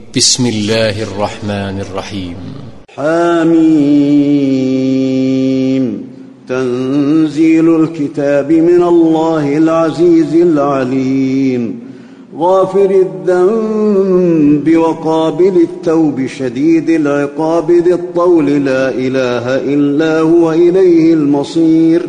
بسم الله الرحمن الرحيم. حميم تنزيل الكتاب من الله العزيز العليم. غافر الذنب وقابل التوب شديد العقاب ذي الطول. لا إله إلا هو إليه المصير.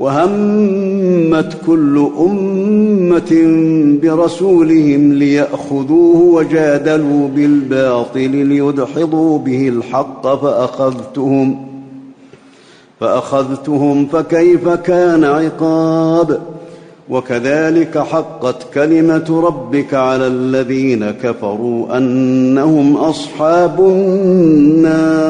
وهمت كل أمة برسولهم ليأخذوه وجادلوا بالباطل ليدحضوا به الحق فأخذتهم فأخذتهم فكيف كان عقاب وكذلك حقت كلمة ربك على الذين كفروا أنهم أصحاب النار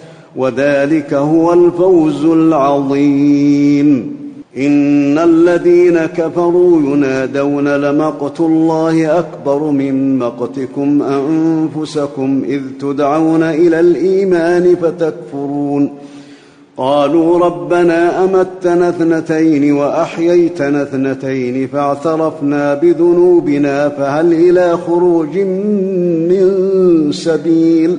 وذلك هو الفوز العظيم. إن الذين كفروا ينادون لمقت الله أكبر من مقتكم أنفسكم إذ تدعون إلى الإيمان فتكفرون. قالوا ربنا أمتنا اثنتين وأحييتنا اثنتين فاعترفنا بذنوبنا فهل إلى خروج من سبيل؟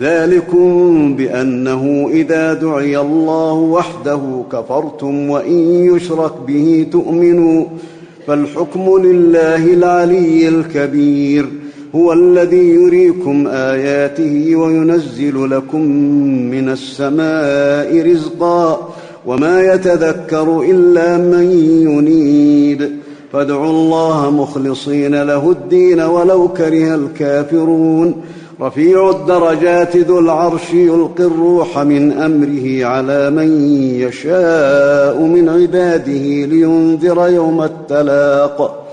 ذلكم بأنه إذا دعي الله وحده كفرتم وإن يشرك به تؤمنوا فالحكم لله العلي الكبير. هو الذي يريكم آياته وينزل لكم من السماء رزقا وما يتذكر إلا من ينيب فادعوا الله مخلصين له الدين ولو كره الكافرون. رفيع الدرجات ذو العرش يلقي الروح من أمره على من يشاء من عباده لينذر يوم التلاق.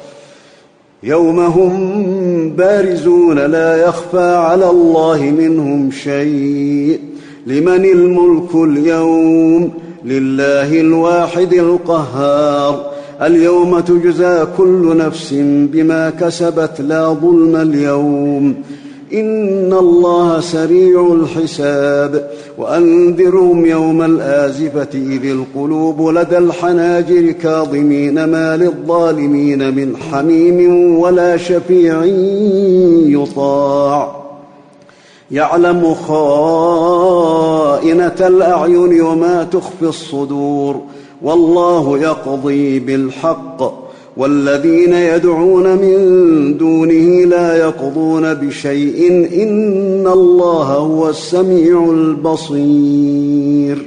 يوم هم بارزون لا يخفى على الله منهم شيء. لمن الملك اليوم؟ لله الواحد القهار. اليوم تجزى كل نفس بما كسبت لا ظلم اليوم. ان الله سريع الحساب وانذرهم يوم الازفه اذ القلوب لدى الحناجر كاظمين ما للظالمين من حميم ولا شفيع يطاع يعلم خائنه الاعين وما تخفي الصدور والله يقضي بالحق والذين يدعون من دونه لا يقضون بشيء إن الله هو السميع البصير.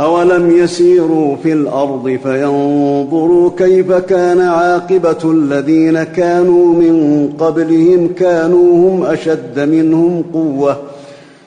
أولم يسيروا في الأرض فينظروا كيف كان عاقبة الذين كانوا من قبلهم كانوا هم أشد منهم قوة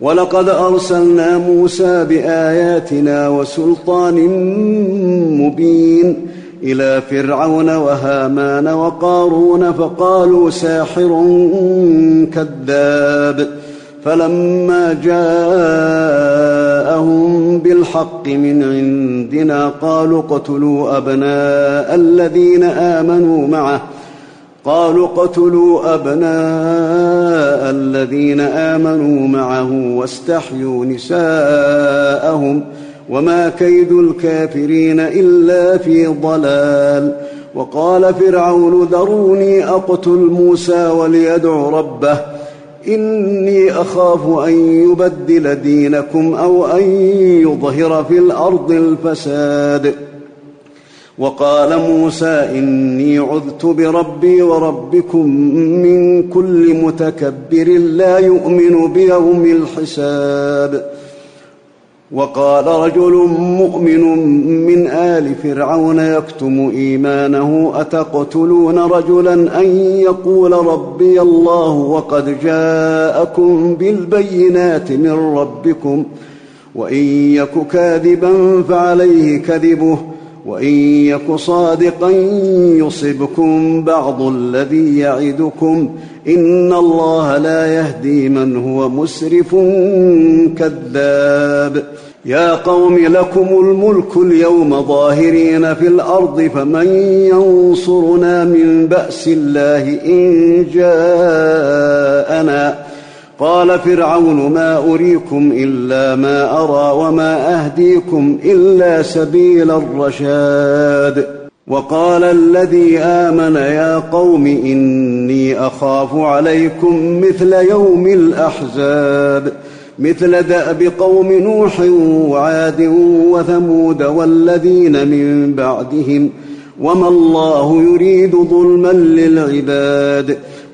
ولقد أرسلنا موسى بآياتنا وسلطان مبين إلى فرعون وهامان وقارون فقالوا ساحر كذاب فلما جاءهم بالحق من عندنا قالوا اقتلوا أبناء الذين آمنوا معه قالوا اقتلوا أبناء الذين آمنوا معه واستحيوا نساءهم وما كيد الكافرين إلا في ضلال. وقال فرعون ذروني أقتل موسى وليدع ربه إني أخاف أن يبدل دينكم أو أن يظهر في الأرض الفساد. وقال موسى إني عذت بربي وربكم من كل متكبر لا يؤمن بيوم الحساب. وقال رجل مؤمن من آل فرعون يكتم إيمانه أتقتلون رجلا أن يقول ربي الله وقد جاءكم بالبينات من ربكم وإن يك كاذبا فعليه كذبه. وإن يك صادقا يصبكم بعض الذي يعدكم إن الله لا يهدي من هو مسرف كذاب. يا قوم لكم الملك اليوم ظاهرين في الأرض فمن ينصرنا من بأس الله إن جاءنا قال فرعون ما أريكم إلا ما أرى وما أهديكم إلا سبيل الرشاد. وقال الذي آمن يا قوم إني أخاف عليكم مثل يوم الأحزاب مثل دأب قوم نوح وعاد وثمود والذين من بعدهم. وما الله يريد ظلما للعباد.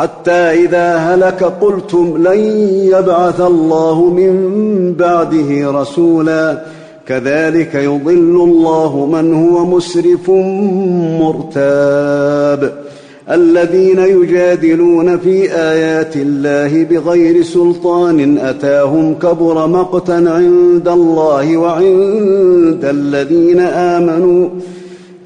حتى إذا هلك قلتم لن يبعث الله من بعده رسولا. كذلك يضل الله من هو مسرف مرتاب. الذين يجادلون في آيات الله بغير سلطان أتاهم كبر مقتا عند الله وعند الذين آمنوا.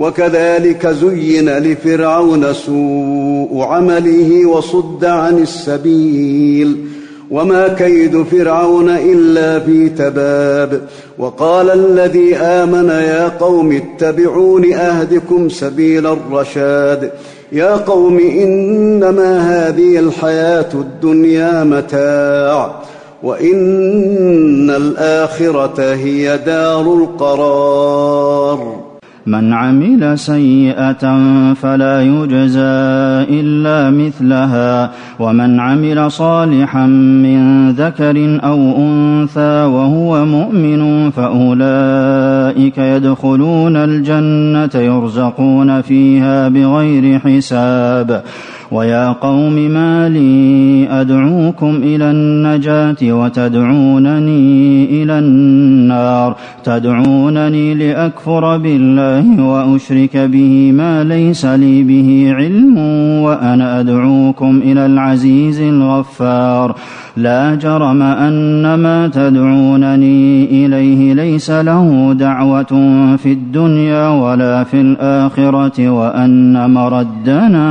وكذلك زين لفرعون سوء عمله وصد عن السبيل. وما كيد فرعون إلا في تباب. وقال الذي آمن يا قوم اتبعون أهدكم سبيل الرشاد. يا قوم إنما هذه الحياة الدنيا متاع. وإن الآخرة هي دار القرار. من عمل سيئة فلا يجزى إلا مثلها. ومن عمل صالحا من ذكر أو أنثى وهو مؤمن فأولئك يدخلون الجنة يرزقون فيها بغير حساب. ويا قوم ما لي ادعوكم إلى النجاه وتدعونني إلى النار تدعونني لاكفر بالله واشرك به ما ليس لي به علم وأنا ادعوكم إلى العزيز الغفار لا جرم ان ما تدعونني اليه ليس له دعوه في الدنيا ولا في الاخره وان مردنا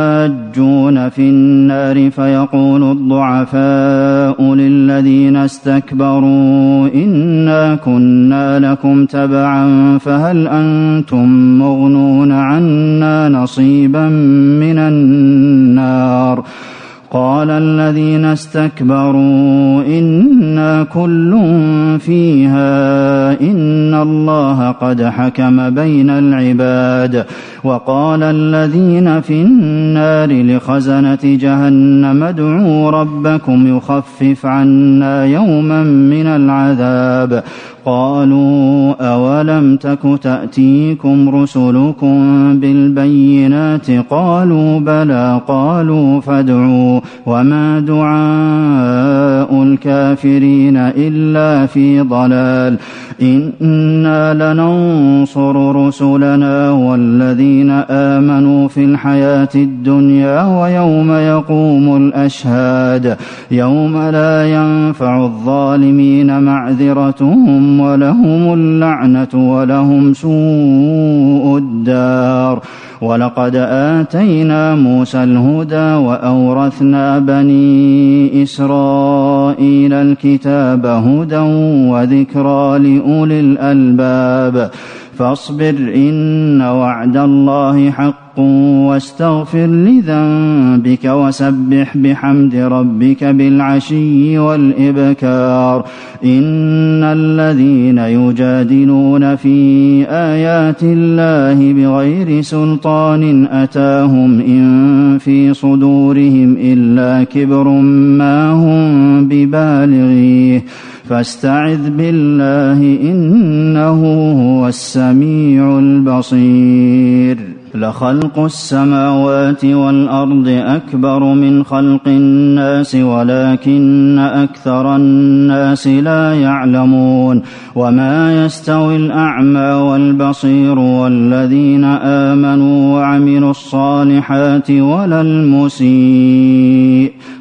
يتحاجون في النار فيقول الضعفاء للذين استكبروا إنا كنا لكم تبعا فهل أنتم مغنون عنا نصيبا من النار قال الذين استكبروا إنا كل فيها إن الله قد حكم بين العباد وقال الذين في النار لخزنة جهنم ادعوا ربكم يخفف عنا يوما من العذاب. قالوا أولم تك تأتيكم رسلكم بالبينات؟ قالوا بلى. قالوا فادعوا. وما دعاء الكافرين إلا في ضلال. إنا لننصر رسلنا والذين آمنوا في الحياة الدنيا ويوم يقوم الأشهاد يوم لا ينفع الظالمين معذرتهم ولهم اللعنة ولهم سوء الدار ولقد آتينا موسى الهدى وأورثنا بني إسرائيل الكتاب هدى وذكرى لأولي الألباب. فاصبر إن وعد الله حق واستغفر لذنبك وسبح بحمد ربك بالعشي والإبكار. إن الذين يجادلون في آيات الله بغير سلطان أتاهم إن في صدورهم إلا كبر ما هم ببالغيه فاستعذ بالله إنه هو السميع البصير. لخلق السماوات والأرض أكبر من خلق الناس ولكن أكثر الناس لا يعلمون. وما يستوي الأعمى والبصير والذين آمنوا وعملوا الصالحات ولا المسيء.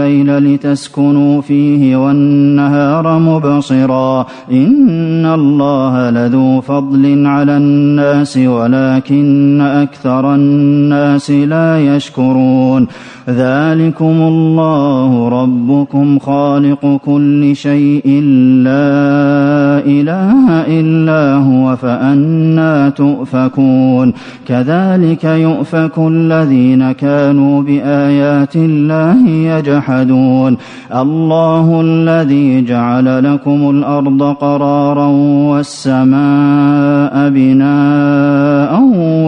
الليل لتسكنوا فيه والنهار مبصرا إن الله لذو فضل على الناس ولكن أكثر الناس لا يشكرون ذلكم الله ربكم خالق كل شيء لا إله إلا هو فأنا تؤفكون كذلك يؤفك الذين كانوا بآيات الله يجحدون الله الذي جعل لكم الأرض قرارا والسماء بناء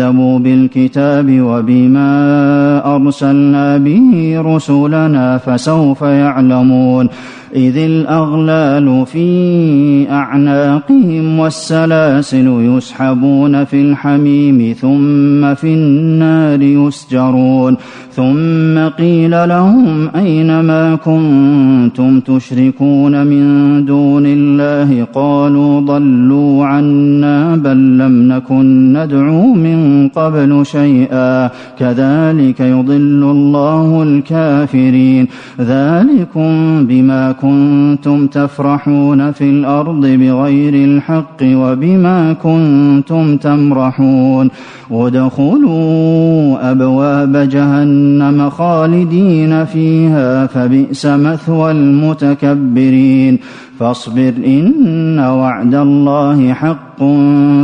بالكتاب وبما أرسلنا به رسلنا فسوف يعلمون إذ الأغلال في أعناقهم والسلاسل يسحبون في الحميم ثم في النار يسجرون ثم قيل لهم أين ما كنتم تشركون من دون الله؟ قالوا ضلوا عنا بل لم نكن ندعو من قبل شيئا كذلك يضل الله الكافرين. ذلكم بما كنتم تفرحون في الأرض بغير الحق وبما كنتم تمرحون. ادخلوا أبواب جهنم خالدين فيها فبئس مثوى المتكبرين. فاصبر إن وعد الله حق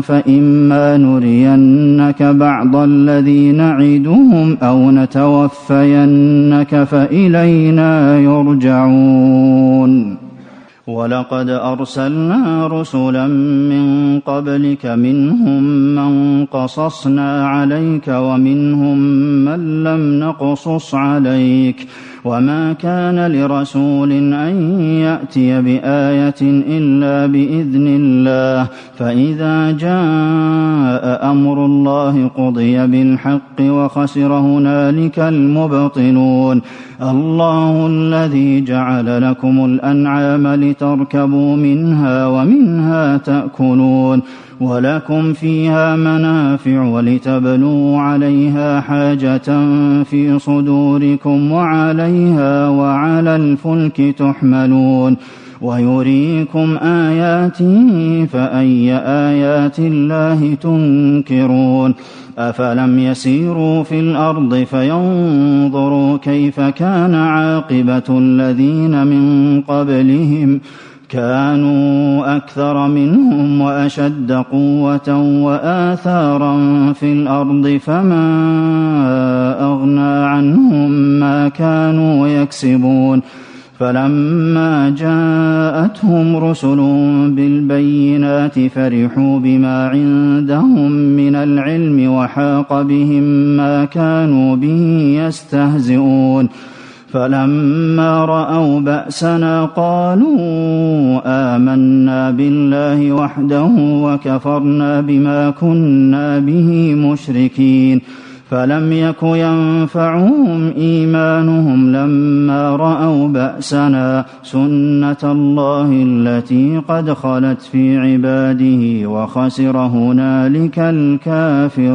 فإما نرينك بعض الذي نعدهم أو نتوفينك فإلينا يرجعون. ولقد أرسلنا رسلا من قبلك منهم من قصصنا عليك ومنهم من لم نقصص عليك. وما كان لرسول أن يأتي بآية إلا بإذن الله فإذا جاء أمر الله قضي بالحق وخسر هنالك المبطلون الله الذي جعل لكم الأنعام لتركبوا منها ومنها تأكلون ولكم فيها منافع ولتبلوا عليها حاجة في صدوركم وعليها وعلى الفلك تحملون ويريكم آياته فأي آيات الله تنكرون أفلم يسيروا في الأرض فينظروا كيف كان عاقبة الذين من قبلهم كانوا أكثر منهم وأشد قوة وآثارا في الأرض فما أغنى عنهم ما كانوا يكسبون. فلما جاءتهم رسل بالبينات فرحوا بما عندهم من العلم وحاق بهم ما كانوا به يستهزئون. فلما رأوا بأسنا قالوا آمنا بالله وحده وكفرنا بما كنا به مشركين. فلم يك ينفعهم إيمانهم لما رأوا بأسنا سنة الله التي قد خلت في عباده وخسر هنالك الكافرون.